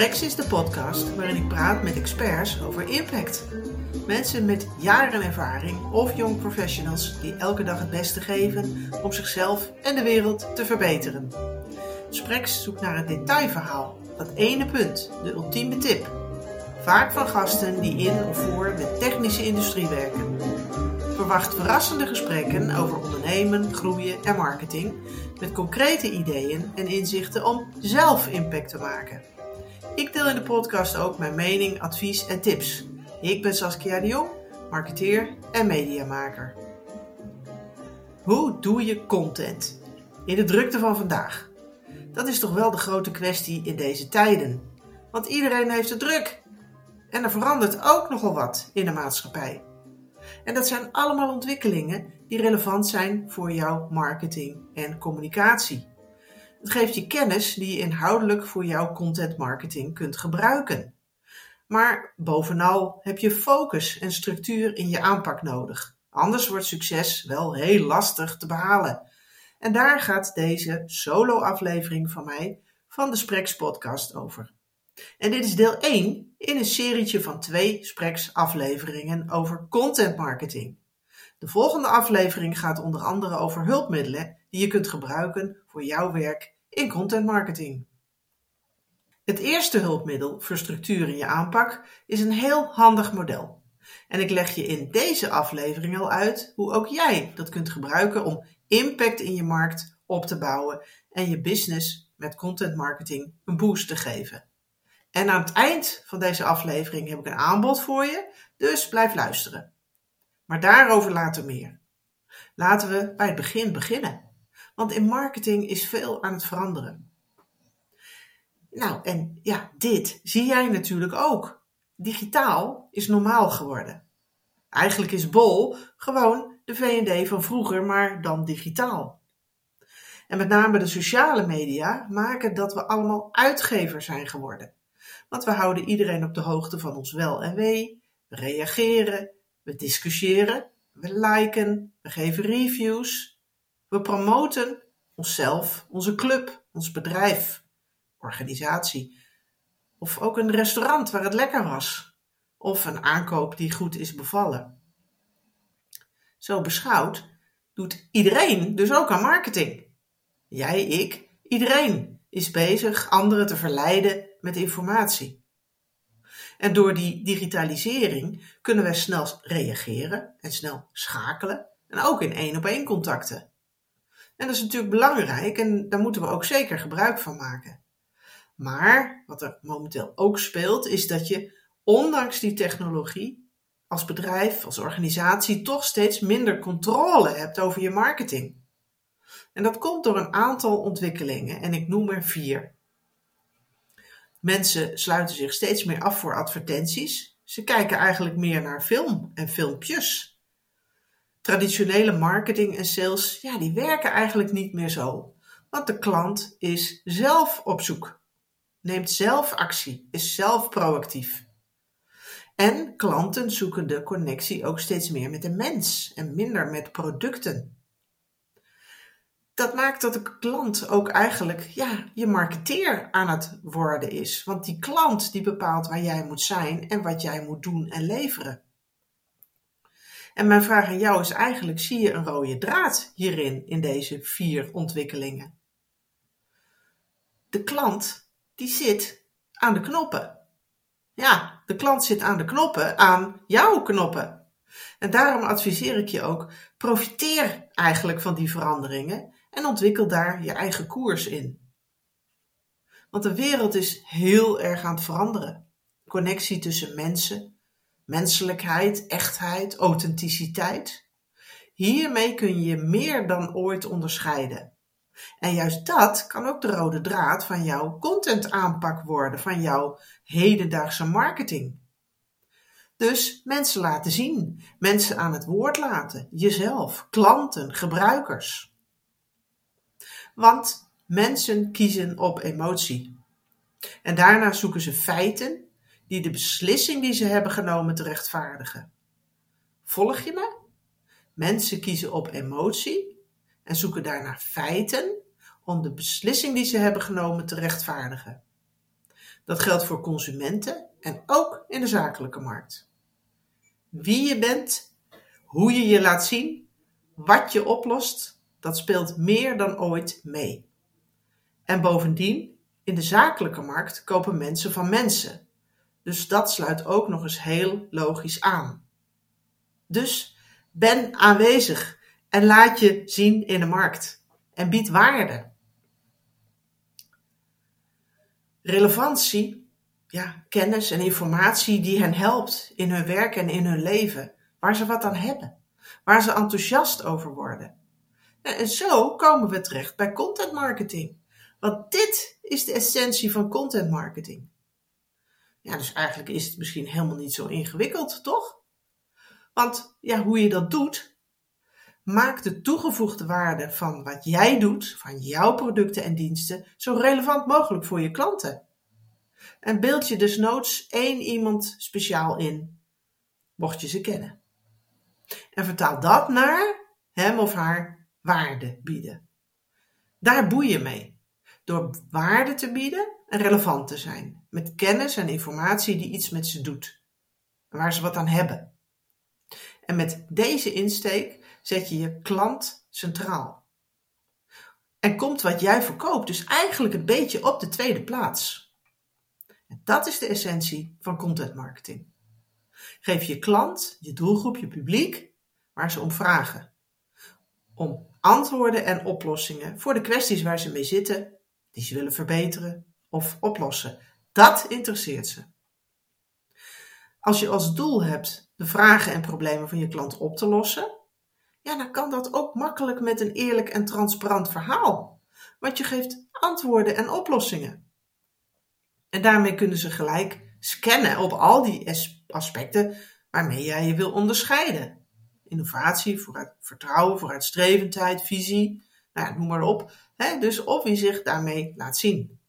Sprex is de podcast waarin ik praat met experts over impact. Mensen met jaren ervaring of jong professionals die elke dag het beste geven om zichzelf en de wereld te verbeteren. Sprex zoekt naar het detailverhaal, dat ene punt, de ultieme tip. Vaak van gasten die in of voor de technische industrie werken. Verwacht verrassende gesprekken over ondernemen, groeien en marketing met concrete ideeën en inzichten om zelf impact te maken. Ik deel in de podcast ook mijn mening, advies en tips. Ik ben Saskia de Jong, marketeer en mediamaker. Hoe doe je content in de drukte van vandaag? Dat is toch wel de grote kwestie in deze tijden. Want iedereen heeft het druk. En er verandert ook nogal wat in de maatschappij. En dat zijn allemaal ontwikkelingen die relevant zijn voor jouw marketing en communicatie. Het geeft je kennis die je inhoudelijk voor jouw content marketing kunt gebruiken. Maar bovenal heb je focus en structuur in je aanpak nodig. Anders wordt succes wel heel lastig te behalen. En daar gaat deze solo-aflevering van mij van de Spreks podcast over. En dit is deel 1 in een serietje van twee Spreks afleveringen over content marketing. De volgende aflevering gaat onder andere over hulpmiddelen die je kunt gebruiken voor jouw werk in content marketing. Het eerste hulpmiddel voor structuur in je aanpak is een heel handig model. En ik leg je in deze aflevering al uit hoe ook jij dat kunt gebruiken om impact in je markt op te bouwen en je business met content marketing een boost te geven. En aan het eind van deze aflevering heb ik een aanbod voor je, dus blijf luisteren. Maar daarover later meer. Laten we bij het begin beginnen. Want in marketing is veel aan het veranderen. Nou, en ja, dit zie jij natuurlijk ook. Digitaal is normaal geworden. Eigenlijk is Bol gewoon de VD van vroeger, maar dan digitaal. En met name de sociale media maken dat we allemaal uitgever zijn geworden. Want we houden iedereen op de hoogte van ons wel en wee, we reageren, we discussiëren, we liken, we geven reviews, we promoten onszelf, onze club, ons bedrijf, organisatie. Of ook een restaurant waar het lekker was. Of een aankoop die goed is bevallen. Zo beschouwd doet iedereen dus ook aan marketing. Jij, ik, iedereen is bezig anderen te verleiden met informatie. En door die digitalisering kunnen we snel reageren en snel schakelen en ook in één op één contacten. En dat is natuurlijk belangrijk en daar moeten we ook zeker gebruik van maken. Maar wat er momenteel ook speelt, is dat je ondanks die technologie als bedrijf, als organisatie toch steeds minder controle hebt over je marketing. En dat komt door een aantal ontwikkelingen en ik noem er vier. Mensen sluiten zich steeds meer af voor advertenties. Ze kijken eigenlijk meer naar film en filmpjes. Traditionele marketing en sales, ja, die werken eigenlijk niet meer zo. Want de klant is zelf op zoek. Neemt zelf actie, is zelf proactief. En klanten zoeken de connectie ook steeds meer met de mens en minder met producten dat maakt dat de klant ook eigenlijk ja, je marketeer aan het worden is. Want die klant die bepaalt waar jij moet zijn en wat jij moet doen en leveren. En mijn vraag aan jou is eigenlijk, zie je een rode draad hierin, in deze vier ontwikkelingen? De klant, die zit aan de knoppen. Ja, de klant zit aan de knoppen, aan jouw knoppen. En daarom adviseer ik je ook, profiteer eigenlijk van die veranderingen en ontwikkel daar je eigen koers in. Want de wereld is heel erg aan het veranderen. Connectie tussen mensen, menselijkheid, echtheid, authenticiteit. Hiermee kun je meer dan ooit onderscheiden. En juist dat kan ook de rode draad van jouw content aanpak worden, van jouw hedendaagse marketing. Dus mensen laten zien, mensen aan het woord laten, jezelf, klanten, gebruikers. Want mensen kiezen op emotie. En daarna zoeken ze feiten die de beslissing die ze hebben genomen te rechtvaardigen. Volg je me? Mensen kiezen op emotie en zoeken daarna feiten om de beslissing die ze hebben genomen te rechtvaardigen. Dat geldt voor consumenten en ook in de zakelijke markt. Wie je bent, hoe je je laat zien, wat je oplost, dat speelt meer dan ooit mee. En bovendien, in de zakelijke markt kopen mensen van mensen. Dus dat sluit ook nog eens heel logisch aan. Dus ben aanwezig en laat je zien in de markt en bied waarde. Relevantie, ja, kennis en informatie die hen helpt in hun werk en in hun leven, waar ze wat aan hebben, waar ze enthousiast over worden. En zo komen we terecht bij content marketing. Want dit is de essentie van content marketing. Ja, dus eigenlijk is het misschien helemaal niet zo ingewikkeld, toch? Want ja, hoe je dat doet, maakt de toegevoegde waarde van wat jij doet, van jouw producten en diensten, zo relevant mogelijk voor je klanten. En beeld je dus noods één iemand speciaal in, mocht je ze kennen. En vertaal dat naar hem of haar waarde bieden. Daar boei je mee. Door waarde te bieden en relevant te zijn. Met kennis en informatie die iets met ze doet. waar ze wat aan hebben. En met deze insteek zet je je klant centraal. En komt wat jij verkoopt dus eigenlijk een beetje op de tweede plaats. En dat is de essentie van content marketing. Geef je klant, je doelgroep, je publiek waar ze om vragen. Om antwoorden en oplossingen voor de kwesties waar ze mee zitten, die ze willen verbeteren of oplossen. Dat interesseert ze. Als je als doel hebt de vragen en problemen van je klant op te lossen, ja, dan kan dat ook makkelijk met een eerlijk en transparant verhaal. Want je geeft antwoorden en oplossingen. En daarmee kunnen ze gelijk scannen op al die aspecten waarmee jij je wil onderscheiden. Innovatie, vooruit, vertrouwen, vooruitstrevendheid, visie, nou, noem maar op. dus of wie zich daarmee laat zien.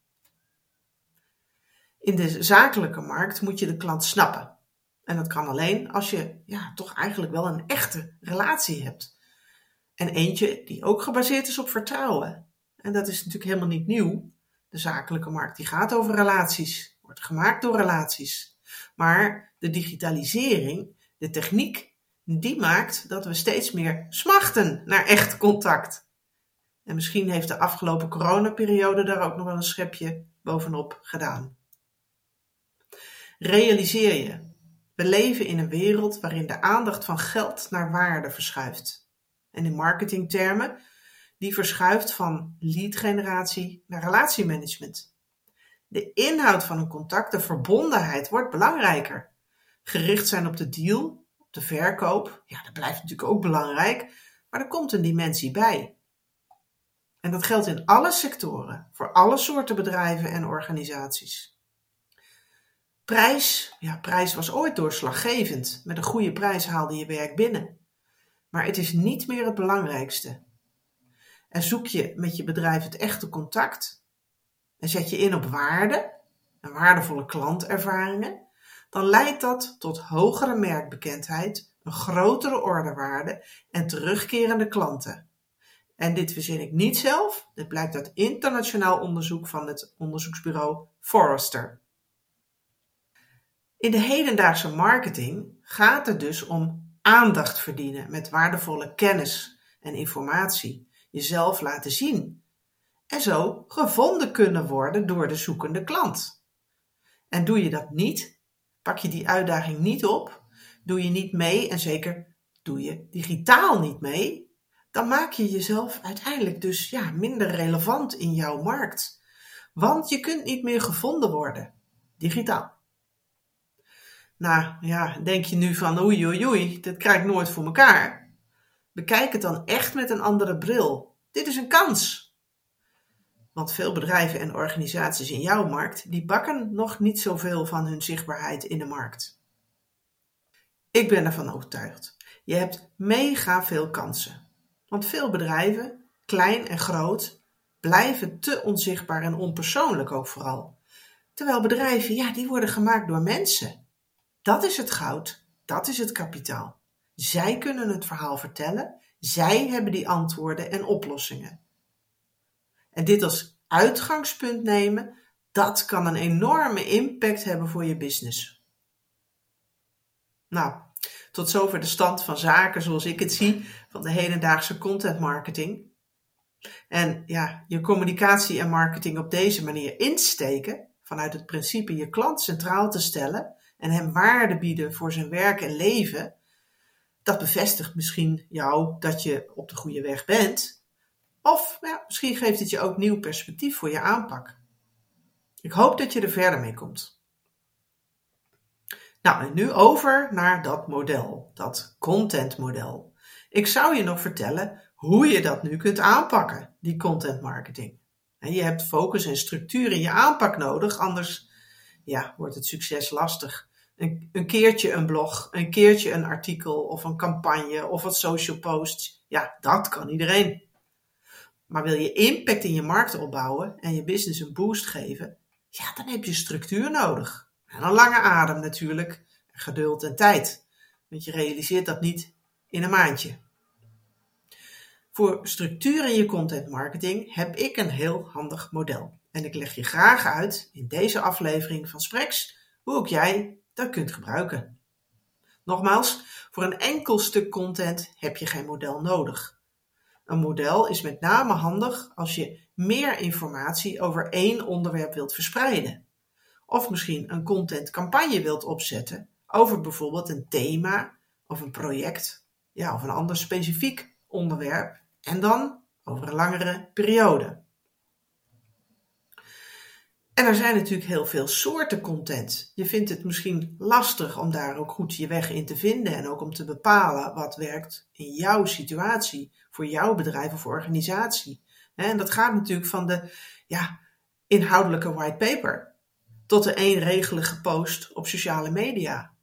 In de zakelijke markt moet je de klant snappen. En dat kan alleen als je ja, toch eigenlijk wel een echte relatie hebt. En eentje die ook gebaseerd is op vertrouwen. En dat is natuurlijk helemaal niet nieuw. De zakelijke markt die gaat over relaties, wordt gemaakt door relaties. Maar de digitalisering, de techniek, die maakt dat we steeds meer smachten naar echt contact. En misschien heeft de afgelopen coronaperiode daar ook nog wel een schepje bovenop gedaan. Realiseer je we leven in een wereld waarin de aandacht van geld naar waarde verschuift. En in marketingtermen, die verschuift van leadgeneratie naar relatiemanagement. De inhoud van een contact, de verbondenheid, wordt belangrijker. Gericht zijn op de deal, op de verkoop, ja, dat blijft natuurlijk ook belangrijk, maar er komt een dimensie bij. En dat geldt in alle sectoren, voor alle soorten bedrijven en organisaties. Prijs, ja, prijs was ooit doorslaggevend. Met een goede prijs haalde je werk binnen. Maar het is niet meer het belangrijkste. En zoek je met je bedrijf het echte contact en zet je in op waarde en waardevolle klantervaringen, dan leidt dat tot hogere merkbekendheid, een grotere orderwaarde en terugkerende klanten. En dit verzin ik niet zelf, dit blijkt uit internationaal onderzoek van het onderzoeksbureau Forrester. In de hedendaagse marketing gaat het dus om aandacht verdienen met waardevolle kennis en informatie, jezelf laten zien en zo gevonden kunnen worden door de zoekende klant. En doe je dat niet, pak je die uitdaging niet op, doe je niet mee en zeker doe je digitaal niet mee, dan maak je jezelf uiteindelijk dus ja, minder relevant in jouw markt. Want je kunt niet meer gevonden worden, digitaal. Nou ja, denk je nu van oei oei oei, dit krijg ik nooit voor elkaar. Bekijk het dan echt met een andere bril. Dit is een kans. Want veel bedrijven en organisaties in jouw markt, die bakken nog niet zoveel van hun zichtbaarheid in de markt. Ik ben ervan overtuigd. Je hebt mega veel kansen. Want veel bedrijven, klein en groot, blijven te onzichtbaar en onpersoonlijk ook vooral. Terwijl bedrijven, ja, die worden gemaakt door mensen. Dat is het goud, dat is het kapitaal. Zij kunnen het verhaal vertellen, zij hebben die antwoorden en oplossingen. En dit als uitgangspunt nemen, Dat kan een enorme impact hebben voor je business. Nou, tot zover de stand van zaken zoals ik het zie van de hedendaagse content marketing. En ja, je communicatie en marketing op deze manier insteken, vanuit het principe je klant centraal te stellen en hem waarde bieden voor zijn werk en leven, dat bevestigt misschien jou dat je op de goede weg bent. Of ja, misschien geeft het je ook nieuw perspectief voor je aanpak. Ik hoop dat je er verder mee komt. Nou, en nu over naar dat model, dat contentmodel. Ik zou je nog vertellen hoe je dat nu kunt aanpakken, die content marketing. En je hebt focus en structuur in je aanpak nodig, anders ja, wordt het succes lastig. Een, een keertje een blog, een keertje een artikel of een campagne of wat social posts. Ja, dat kan iedereen. Maar wil je impact in je markt opbouwen en je business een boost geven, ja, dan heb je structuur nodig. En een lange adem natuurlijk, geduld en tijd. Want je realiseert dat niet in een maandje. Voor structuur in je content marketing heb ik een heel handig model. En ik leg je graag uit in deze aflevering van Spreks hoe ook jij dat kunt gebruiken. Nogmaals, voor een enkel stuk content heb je geen model nodig. Een model is met name handig als je meer informatie over één onderwerp wilt verspreiden. Of misschien een contentcampagne wilt opzetten over bijvoorbeeld een thema of een project, ja, of een ander specifiek onderwerp en dan over een langere periode. En er zijn natuurlijk heel veel soorten content. Je vindt het misschien lastig om daar ook goed je weg in te vinden en ook om te bepalen wat werkt in jouw situatie, voor jouw bedrijf of organisatie. En dat gaat natuurlijk van de ja, inhoudelijke whitepaper tot de eenregelige post op sociale media.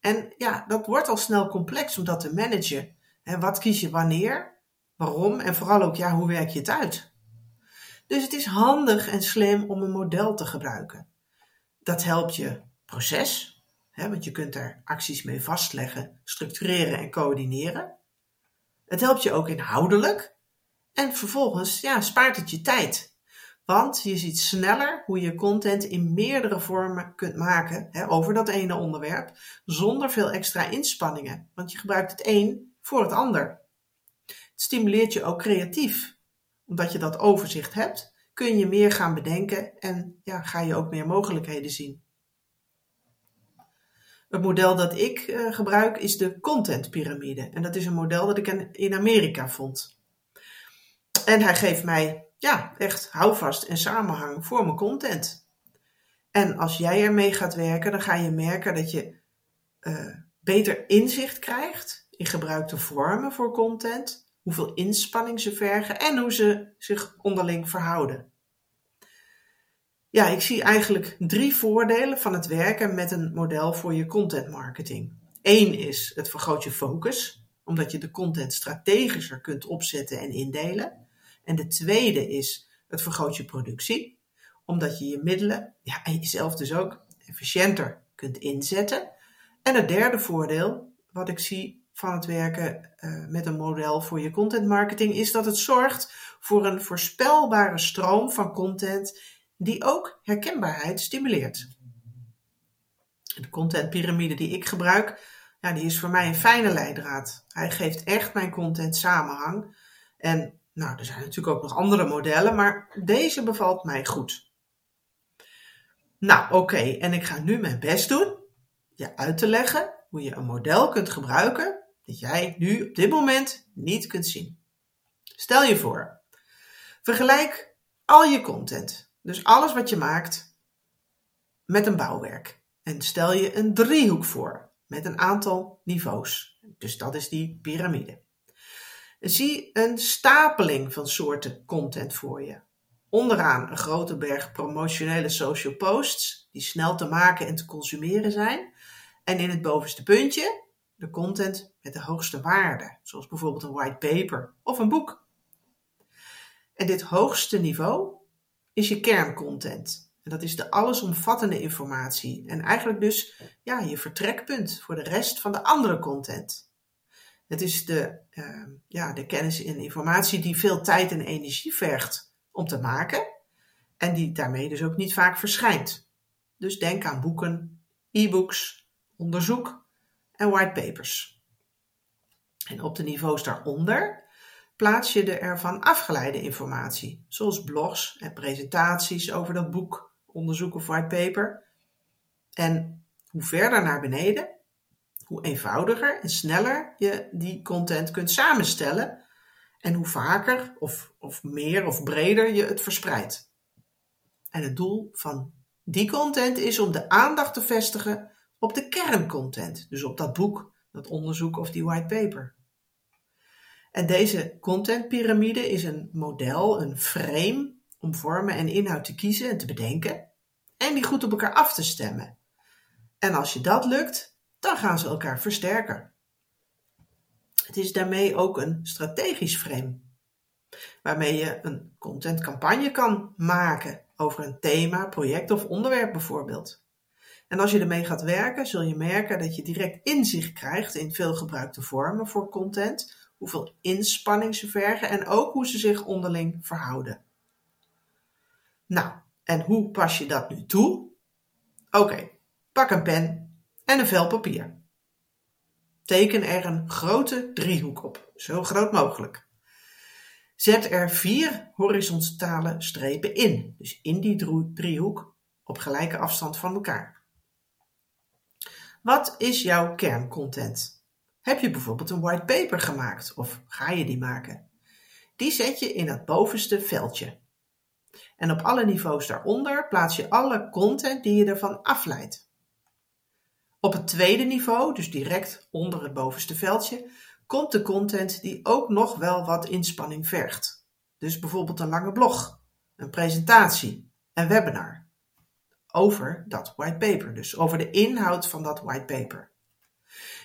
En ja, dat wordt al snel complex om dat te managen. wat kies je wanneer? Waarom? En vooral ook, ja, hoe werk je het uit? Dus het is handig en slim om een model te gebruiken. Dat helpt je proces, want je kunt er acties mee vastleggen, structureren en coördineren. Het helpt je ook inhoudelijk. En vervolgens ja, spaart het je tijd. Want je ziet sneller hoe je content in meerdere vormen kunt maken hè, over dat ene onderwerp, zonder veel extra inspanningen. Want je gebruikt het een voor het ander. Het stimuleert je ook creatief. Omdat je dat overzicht hebt, kun je meer gaan bedenken en ja, ga je ook meer mogelijkheden zien. Het model dat ik uh, gebruik is de contentpyramide. En dat is een model dat ik in Amerika vond. En hij geeft mij ja, echt houvast en samenhang voor mijn content. En als jij ermee gaat werken, dan ga je merken dat je uh, beter inzicht krijgt in gebruikte vormen voor content hoeveel inspanning ze vergen en hoe ze zich onderling verhouden. Ja, ik zie eigenlijk drie voordelen van het werken met een model voor je content marketing. Eén is het vergroot je focus, omdat je de content strategischer kunt opzetten en indelen. En de tweede is het vergroot je productie, omdat je je middelen ja, en jezelf dus ook efficiënter kunt inzetten. En het derde voordeel, wat ik zie, van het werken uh, met een model voor je content marketing is dat het zorgt voor een voorspelbare stroom van content die ook herkenbaarheid stimuleert. De contentpyramide die ik gebruik, ja, die is voor mij een fijne leidraad. Hij geeft echt mijn content samenhang. En nou, er zijn natuurlijk ook nog andere modellen, maar deze bevalt mij goed. Nou, oké, en ik ga nu mijn best doen je uit te leggen hoe je een model kunt gebruiken dat jij nu op dit moment niet kunt zien. Stel je voor, vergelijk al je content, dus alles wat je maakt, met een bouwwerk. En stel je een driehoek voor met een aantal niveaus. Dus dat is die piramide. Zie een stapeling van soorten content voor je. Onderaan een grote berg promotionele social posts die snel te maken en te consumeren zijn. En in het bovenste puntje de content met de hoogste waarde, zoals bijvoorbeeld een white paper of een boek. En dit hoogste niveau is je kerncontent. En dat is de allesomvattende informatie. En eigenlijk dus ja, je vertrekpunt voor de rest van de andere content. Het is de, uh, ja, de kennis en informatie die veel tijd en energie vergt om te maken. en die daarmee dus ook niet vaak verschijnt. Dus denk aan boeken, e-books, onderzoek en whitepapers. En op de niveaus daaronder plaats je de ervan afgeleide informatie, zoals blogs en presentaties over dat boek, onderzoek of whitepaper. En hoe verder naar beneden, hoe eenvoudiger en sneller je die content kunt samenstellen en hoe vaker of, of meer of breder je het verspreidt. En het doel van die content is om de aandacht te vestigen op de kerncontent, dus op dat boek, dat onderzoek of die whitepaper. En deze contentpyramide is een model, een frame om vormen en inhoud te kiezen en te bedenken en die goed op elkaar af te stemmen. En als je dat lukt, dan gaan ze elkaar versterken. Het is daarmee ook een strategisch frame, waarmee je een contentcampagne kan maken over een thema, project of onderwerp bijvoorbeeld. En als je ermee gaat werken, zul je merken dat je direct inzicht krijgt in veel gebruikte vormen voor content, hoeveel inspanning ze vergen en ook hoe ze zich onderling verhouden. Nou, en hoe pas je dat nu toe? Oké, pak een pen en een vel papier. Teken er een grote driehoek op, zo groot mogelijk. Zet er vier horizontale strepen in, dus in die driehoek op gelijke afstand van elkaar. Wat is jouw kerncontent? Heb je bijvoorbeeld een white paper gemaakt of ga je die maken? Die zet je in het bovenste veldje. En op alle niveaus daaronder plaats je alle content die je ervan afleidt. Op het tweede niveau, dus direct onder het bovenste veldje, komt de content die ook nog wel wat inspanning vergt. Dus bijvoorbeeld een lange blog, een presentatie, een webinar. Over dat whitepaper, dus over de inhoud van dat whitepaper.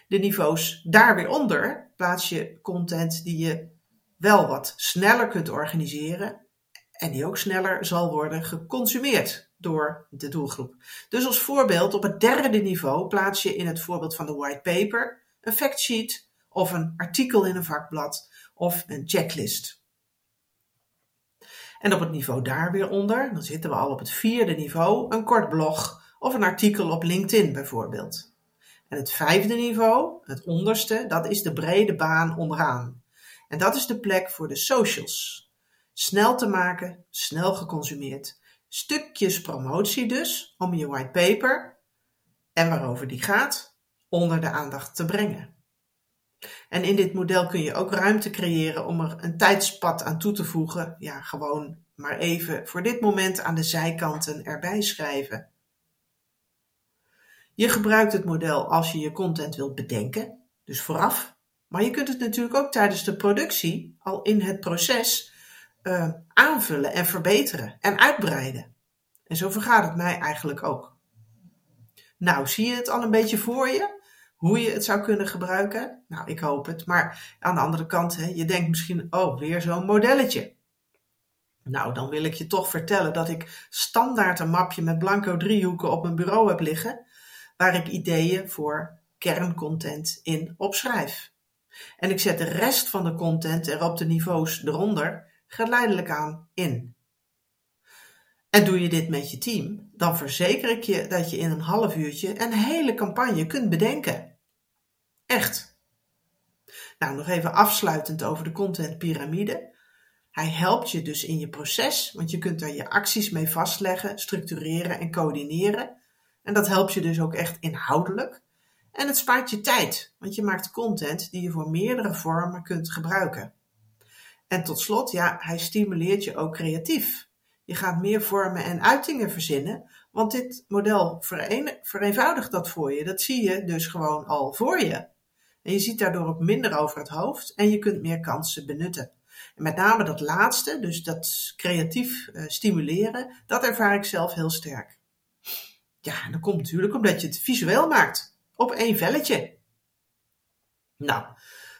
De niveaus daar weer onder plaats je content die je wel wat sneller kunt organiseren en die ook sneller zal worden geconsumeerd door de doelgroep. Dus als voorbeeld, op het derde niveau plaats je in het voorbeeld van de white paper een factsheet of een artikel in een vakblad of een checklist. En op het niveau daar weer onder, dan zitten we al op het vierde niveau, een kort blog of een artikel op LinkedIn bijvoorbeeld. En het vijfde niveau, het onderste, dat is de brede baan onderaan. En dat is de plek voor de socials. Snel te maken, snel geconsumeerd. Stukjes promotie dus, om je whitepaper en waarover die gaat, onder de aandacht te brengen. En in dit model kun je ook ruimte creëren om er een tijdspad aan toe te voegen. Ja, gewoon maar even voor dit moment aan de zijkanten erbij schrijven. Je gebruikt het model als je je content wilt bedenken, dus vooraf. Maar je kunt het natuurlijk ook tijdens de productie, al in het proces, uh, aanvullen en verbeteren en uitbreiden. En zo vergaat het mij eigenlijk ook. Nou, zie je het al een beetje voor je? Hoe je het zou kunnen gebruiken? Nou, ik hoop het. Maar aan de andere kant, hè, je denkt misschien, oh, weer zo'n modelletje. Nou, dan wil ik je toch vertellen dat ik standaard een mapje met blanco driehoeken op mijn bureau heb liggen, waar ik ideeën voor kerncontent in opschrijf. En ik zet de rest van de content er op de niveaus eronder geleidelijk aan in. En doe je dit met je team, dan verzeker ik je dat je in een half uurtje een hele campagne kunt bedenken. Echt. Nou, nog even afsluitend over de contentpyramide. Hij helpt je dus in je proces, want je kunt daar je acties mee vastleggen, structureren en coördineren. En dat helpt je dus ook echt inhoudelijk. En het spaart je tijd, want je maakt content die je voor meerdere vormen kunt gebruiken. En tot slot, ja, hij stimuleert je ook creatief. Je gaat meer vormen en uitingen verzinnen, want dit model vereenvoudigt dat voor je. Dat zie je dus gewoon al voor je. En je ziet daardoor ook minder over het hoofd en je kunt meer kansen benutten. En met name dat laatste, dus dat creatief uh, stimuleren, dat ervaar ik zelf heel sterk. Ja, en dat komt natuurlijk omdat je het visueel maakt. Op één velletje. Nou,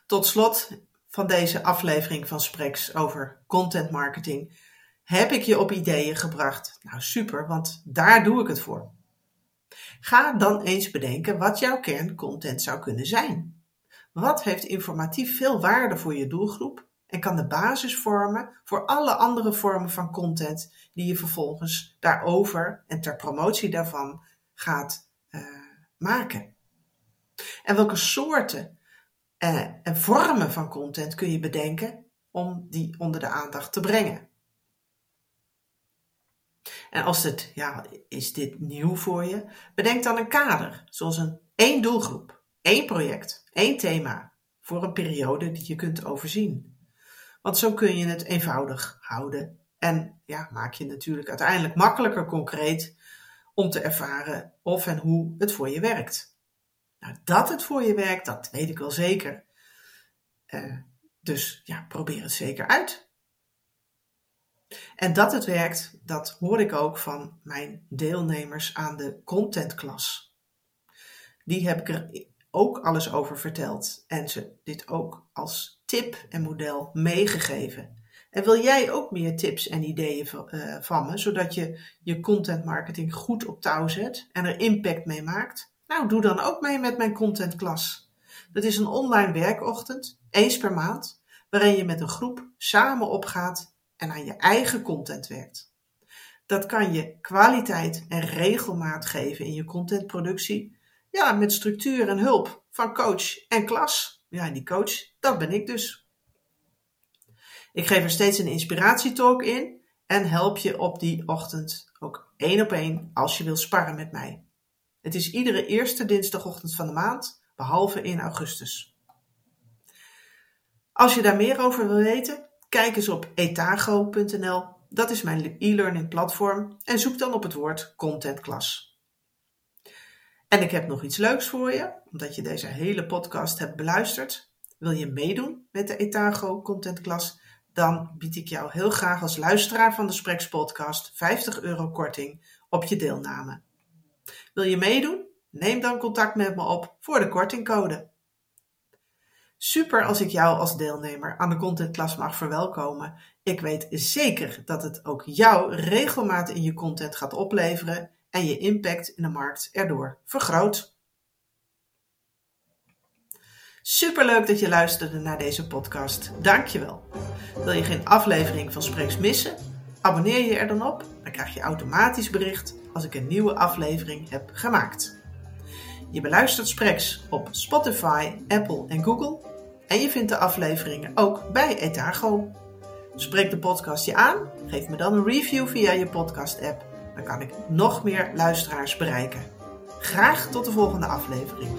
tot slot van deze aflevering van Spreks over content marketing heb ik je op ideeën gebracht. Nou super, want daar doe ik het voor. Ga dan eens bedenken wat jouw kerncontent zou kunnen zijn. Wat heeft informatief veel waarde voor je doelgroep en kan de basis vormen voor alle andere vormen van content die je vervolgens daarover en ter promotie daarvan gaat uh, maken. En welke soorten uh, en vormen van content kun je bedenken om die onder de aandacht te brengen? En als het, ja, is dit nieuw voor je? Bedenk dan een kader, zoals een één doelgroep, één project, één thema, voor een periode die je kunt overzien. Want zo kun je het eenvoudig houden en ja, maak je natuurlijk uiteindelijk makkelijker concreet om te ervaren of en hoe het voor je werkt. Nou, dat het voor je werkt, dat weet ik wel zeker. Uh, dus ja, probeer het zeker uit. En dat het werkt, dat hoor ik ook van mijn deelnemers aan de contentklas. Die heb ik er ook alles over verteld en ze dit ook als tip en model meegegeven. En wil jij ook meer tips en ideeën uh, van me, zodat je je content marketing goed op touw zet en er impact mee maakt? Nou, doe dan ook mee met mijn contentklas. Dat is een online werkochtend, eens per maand, waarin je met een groep samen opgaat en aan je eigen content werkt. Dat kan je kwaliteit en regelmaat geven in je contentproductie. Ja, met structuur en hulp van coach en klas. Ja, die coach, dat ben ik dus. Ik geef er steeds een inspiratietalk in en help je op die ochtend ook één op één als je wil sparren met mij. Het is iedere eerste dinsdagochtend van de maand, behalve in augustus. Als je daar meer over wil weten, kijk eens op etago.nl. Dat is mijn e-learning platform en zoek dan op het woord contentklas. En ik heb nog iets leuks voor je, omdat je deze hele podcast hebt beluisterd. Wil je meedoen met de Etago contentklas? dan bied ik jou heel graag als luisteraar van de Spreks podcast 50 euro korting op je deelname. Wil je meedoen? Neem dan contact met me op voor de kortingcode. Super als ik jou als deelnemer aan de contentklas mag verwelkomen. Ik weet zeker dat het ook jou regelmaat in je content gaat opleveren en je impact in de markt erdoor vergroot. Superleuk dat je luisterde naar deze podcast. Dankjewel. Wil je geen aflevering van Spreeks missen? Abonneer je er dan op. Dan krijg je automatisch bericht als ik een nieuwe aflevering heb gemaakt. Je beluistert Spreks op Spotify, Apple en Google. En je vindt de afleveringen ook bij Etago. Spreek de podcast je aan. Geef me dan een review via je podcast-app. Dan kan ik nog meer luisteraars bereiken. Graag tot de volgende aflevering.